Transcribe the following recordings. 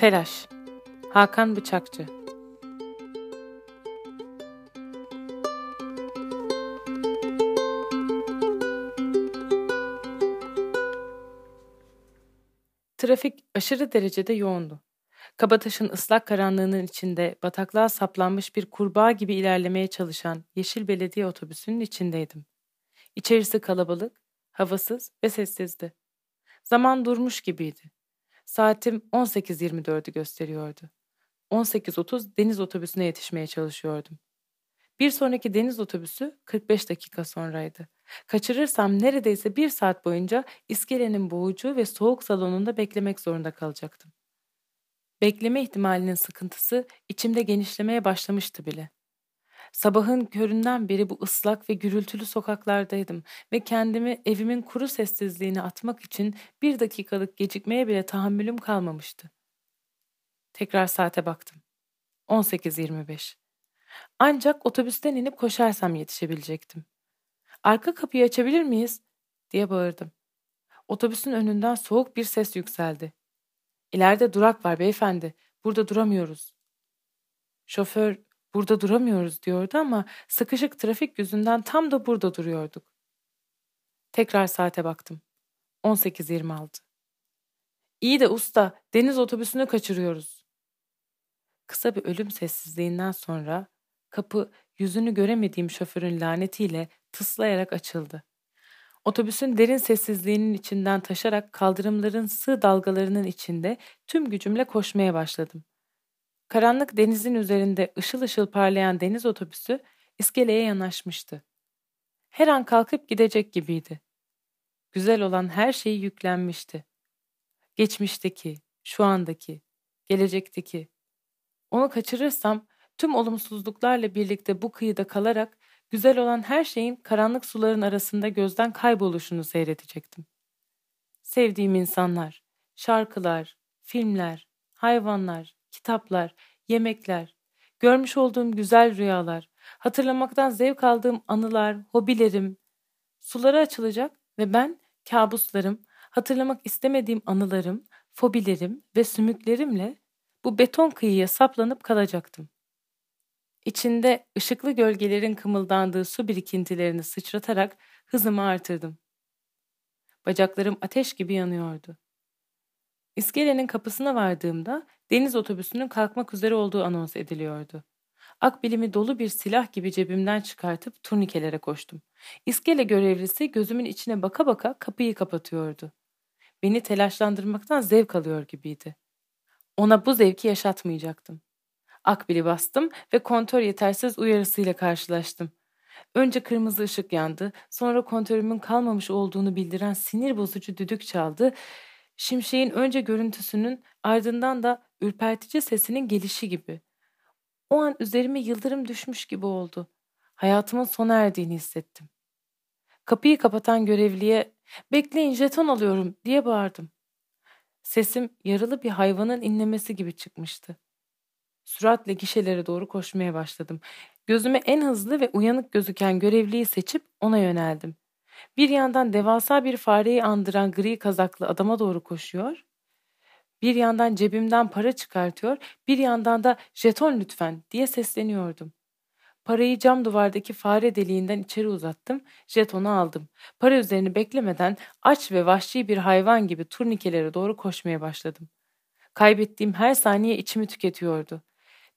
Telaş Hakan Bıçakçı Trafik aşırı derecede yoğundu. Kabataş'ın ıslak karanlığının içinde bataklığa saplanmış bir kurbağa gibi ilerlemeye çalışan yeşil belediye otobüsünün içindeydim. İçerisi kalabalık, havasız ve sessizdi. Zaman durmuş gibiydi. Saatim 18.24'ü gösteriyordu. 18.30 deniz otobüsüne yetişmeye çalışıyordum. Bir sonraki deniz otobüsü 45 dakika sonraydı. Kaçırırsam neredeyse bir saat boyunca iskelenin boğucu ve soğuk salonunda beklemek zorunda kalacaktım. Bekleme ihtimalinin sıkıntısı içimde genişlemeye başlamıştı bile. Sabahın köründen beri bu ıslak ve gürültülü sokaklardaydım ve kendimi evimin kuru sessizliğine atmak için bir dakikalık gecikmeye bile tahammülüm kalmamıştı. Tekrar saate baktım. 18.25. Ancak otobüsten inip koşarsam yetişebilecektim. Arka kapıyı açabilir miyiz? diye bağırdım. Otobüsün önünden soğuk bir ses yükseldi. İleride durak var beyefendi. Burada duramıyoruz. Şoför burada duramıyoruz diyordu ama sıkışık trafik yüzünden tam da burada duruyorduk. Tekrar saate baktım. 18.26. İyi de usta, deniz otobüsünü kaçırıyoruz. Kısa bir ölüm sessizliğinden sonra kapı yüzünü göremediğim şoförün lanetiyle tıslayarak açıldı. Otobüsün derin sessizliğinin içinden taşarak kaldırımların sığ dalgalarının içinde tüm gücümle koşmaya başladım. Karanlık denizin üzerinde ışıl ışıl parlayan deniz otobüsü iskeleye yanaşmıştı. Her an kalkıp gidecek gibiydi. Güzel olan her şeyi yüklenmişti. Geçmişteki, şu andaki, gelecekteki. Onu kaçırırsam tüm olumsuzluklarla birlikte bu kıyıda kalarak güzel olan her şeyin karanlık suların arasında gözden kayboluşunu seyredecektim. Sevdiğim insanlar, şarkılar, filmler, hayvanlar, kitaplar, yemekler, görmüş olduğum güzel rüyalar, hatırlamaktan zevk aldığım anılar, hobilerim, sulara açılacak ve ben kabuslarım, hatırlamak istemediğim anılarım, fobilerim ve sümüklerimle bu beton kıyıya saplanıp kalacaktım. İçinde ışıklı gölgelerin kımıldandığı su birikintilerini sıçratarak hızımı artırdım. Bacaklarım ateş gibi yanıyordu. İskelenin kapısına vardığımda deniz otobüsünün kalkmak üzere olduğu anons ediliyordu. Akbilimi dolu bir silah gibi cebimden çıkartıp turnikelere koştum. İskele görevlisi gözümün içine baka baka kapıyı kapatıyordu. Beni telaşlandırmaktan zevk alıyor gibiydi. Ona bu zevki yaşatmayacaktım. Akbil'i bastım ve kontör yetersiz uyarısıyla karşılaştım. Önce kırmızı ışık yandı, sonra kontörümün kalmamış olduğunu bildiren sinir bozucu düdük çaldı. Şimşeğin önce görüntüsünün ardından da ürpertici sesinin gelişi gibi. O an üzerime yıldırım düşmüş gibi oldu. Hayatımın sona erdiğini hissettim. Kapıyı kapatan görevliye bekleyin jeton alıyorum diye bağırdım. Sesim yaralı bir hayvanın inlemesi gibi çıkmıştı. Süratle gişelere doğru koşmaya başladım. Gözüme en hızlı ve uyanık gözüken görevliyi seçip ona yöneldim. Bir yandan devasa bir fareyi andıran gri kazaklı adama doğru koşuyor. Bir yandan cebimden para çıkartıyor, bir yandan da jeton lütfen diye sesleniyordum. Parayı cam duvardaki fare deliğinden içeri uzattım, jetonu aldım. Para üzerini beklemeden aç ve vahşi bir hayvan gibi turnikelere doğru koşmaya başladım. Kaybettiğim her saniye içimi tüketiyordu.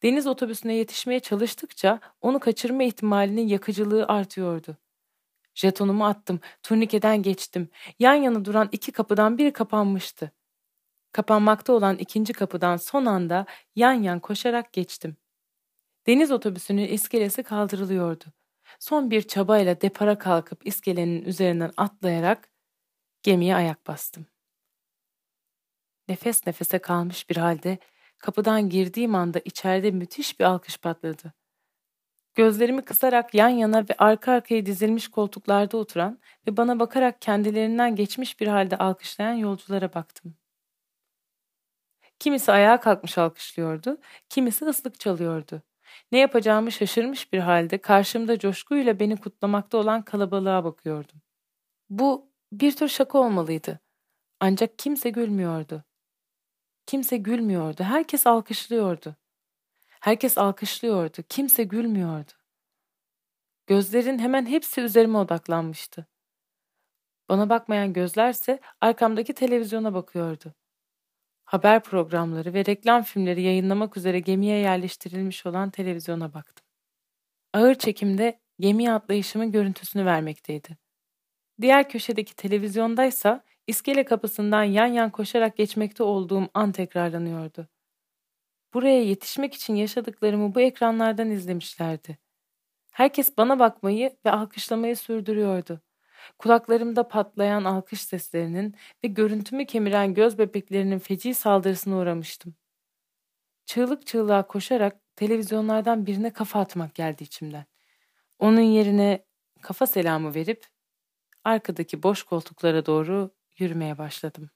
Deniz otobüsüne yetişmeye çalıştıkça onu kaçırma ihtimalinin yakıcılığı artıyordu. Jetonumu attım, turnikeden geçtim. Yan yana duran iki kapıdan biri kapanmıştı. Kapanmakta olan ikinci kapıdan son anda yan yan koşarak geçtim. Deniz otobüsünün iskelesi kaldırılıyordu. Son bir çabayla depara kalkıp iskelenin üzerinden atlayarak gemiye ayak bastım. Nefes nefese kalmış bir halde Kapıdan girdiğim anda içeride müthiş bir alkış patladı. Gözlerimi kısarak yan yana ve arka arkaya dizilmiş koltuklarda oturan ve bana bakarak kendilerinden geçmiş bir halde alkışlayan yolculara baktım. Kimisi ayağa kalkmış alkışlıyordu, kimisi ıslık çalıyordu. Ne yapacağımı şaşırmış bir halde karşımda coşkuyla beni kutlamakta olan kalabalığa bakıyordum. Bu bir tür şaka olmalıydı. Ancak kimse gülmüyordu. Kimse gülmüyordu. Herkes alkışlıyordu. Herkes alkışlıyordu. Kimse gülmüyordu. Gözlerin hemen hepsi üzerime odaklanmıştı. Bana bakmayan gözlerse arkamdaki televizyona bakıyordu. Haber programları ve reklam filmleri yayınlamak üzere gemiye yerleştirilmiş olan televizyona baktım. Ağır çekimde gemiye atlayışımın görüntüsünü vermekteydi. Diğer köşedeki televizyondaysa iskele kapısından yan yan koşarak geçmekte olduğum an tekrarlanıyordu. Buraya yetişmek için yaşadıklarımı bu ekranlardan izlemişlerdi. Herkes bana bakmayı ve alkışlamayı sürdürüyordu. Kulaklarımda patlayan alkış seslerinin ve görüntümü kemiren göz bebeklerinin feci saldırısına uğramıştım. Çığlık çığlığa koşarak televizyonlardan birine kafa atmak geldi içimden. Onun yerine kafa selamı verip arkadaki boş koltuklara doğru yürümeye başladım.